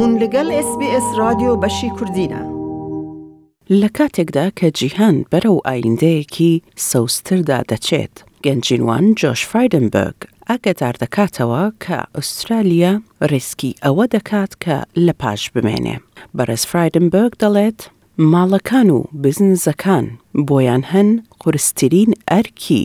هون لەگەڵ SBS رادیۆ بەشی کوردینە. لە کاتێکدا کە جیهان بەرەو ئایندەیەکی سەوزتردا دەچێت، گەنجینوان جۆش فرایدنبرگ ئاگادار دەکاتەوە کە ئوسترالیا ریسکی ئەوە دەکات کە لە پاش بمێنێ. بەڕێز فرایدنبرگ دەڵێت، ماڵەکان و بزنزەکان بۆیان هەن قورسترین ئەرکی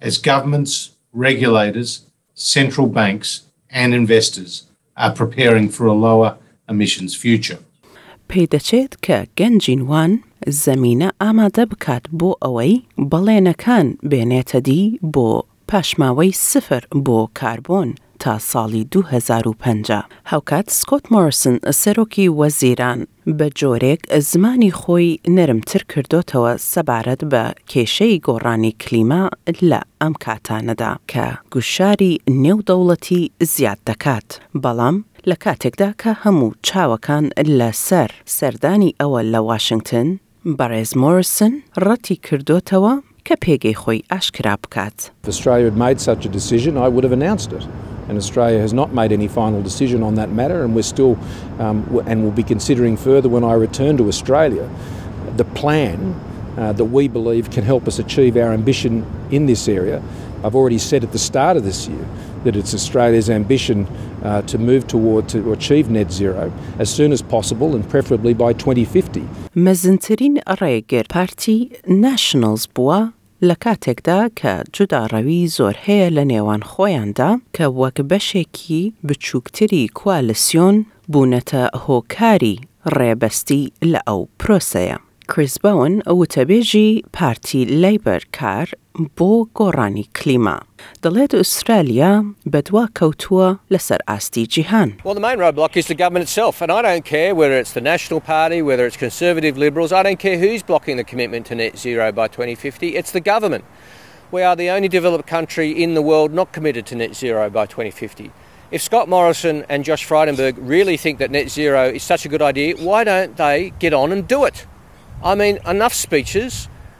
as governments, regulators, central banks and investors are preparing for a lower emissions future. پێدەچێت کە گەنجی نوان زەمینە ئامادە بکات بۆ ئەوەی بەڵێنەکان بێنێتە دی بۆ پاشماوەی سفر بۆ کاربۆن تا ساڵی دوو هەزار و پەنجا. هاوکات سکۆت مۆریسن سەرۆکی وەزیران، بە جۆرێک زمانی خۆی نەرمتر کردۆتەوە سەبارەت بە کێشەی گۆڕانی کلیما لە ئەم کاتانەدا کە گوشاری نێودەوڵەتی زیاد دەکات، بەڵام لە کاتێکدا کە هەموو چاوەکان لە سەر سەردانی ئەوە لە واشنگتن، بەڕێز مۆرسن ڕەتی کردوتەوە If Australia had made such a decision, I would have announced it. And Australia has not made any final decision on that matter, and we're still um, and will be considering further when I return to Australia the plan uh, that we believe can help us achieve our ambition in this area. I've already said at the start of this year that it's Australia's ambition uh, to move toward to achieve net zero as soon as possible and preferably by 2050. مەزنترین ڕێگر پارتی ناشنڵز بووە لە کاتێکدا کە جوداڕەوی زۆر هەیە لە نێوان خۆیاندا کە وەک بەشێکی بچووکتری کوالسیۆن بوونەتە هۆکاری ڕێبەستی لە ئەو پرۆسەیە. کریس بۆون وتەبێژی پارتی لەیبەر کار bo gorani klima. Dalet Australia bedwa kawtua lesser asti Jihan. Well, the main roadblock is the government itself, and I don't care whether it's the National Party, whether it's Conservative Liberals, I don't care who's blocking the commitment to net zero by 2050, it's the government. We are the only developed country in the world not committed to net zero by 2050. If Scott Morrison and Josh Frydenberg really think that net zero is such a good idea, why don't they get on and do it? I mean, enough speeches,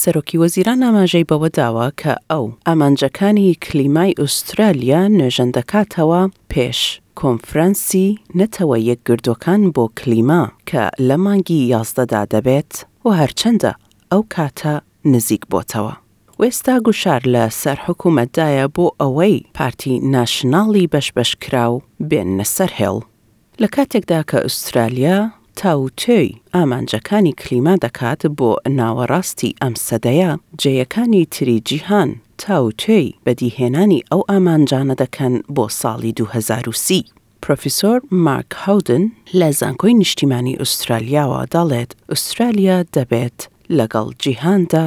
سەرۆکی وەزیران ئاماژەی بەوە داوە کە ئەو ئامانجەکانی کلیمای ئوسترالیا نۆژەن دەکاتەوە پێش کۆنفرانسی نەتەوە یەکگردووەکان بۆ کلیما کە لە مانگی یازدەدا دەبێت و هەرچەندە ئەو کاتە نزیک بۆتەوە وێستا گوشار لە سەر حکوومەت دایە بۆ ئەوەی پارتی ناشناڵی بەش بەش کراو بێننە سەر هێڵ. لە کاتێکدا کە ئوسترالیا تاوتوێی ئامانجەکانی کلیما دەکات بۆ ناوەڕاستی ئەم سەدەیە، جێیەکانی تری جیهان تاوتوێی بەدی هێنانی ئەو ئامانجانە دەکەن بۆ ساڵی دوو هەزار و سی. پرۆفیسۆر مارک هاودن لە زانکۆی نیشتیمانی ئوسترالیاوە دەڵێت ئوسترالیا دەبێت لەگەڵ جیهاندا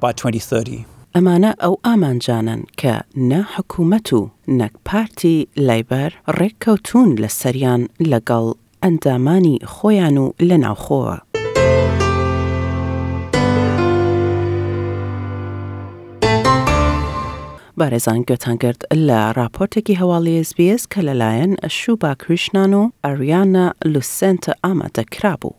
by twenty thirty. ئەمانە ئەو ئامانجانەن کە نە حکومەت و نەک پارتی لەیبەر ڕێککەوتوون لەسەریان لەگەڵ ئەندامانی خۆیان و لەناوخۆوە. بارزان گوێتان گرت لە ڕاپۆرتێکی هەواڵی ئێس بی ئێس کە لەلایەن شوبا کریشنان و ئاریانا لوسێنتە ئامادەکرابوو.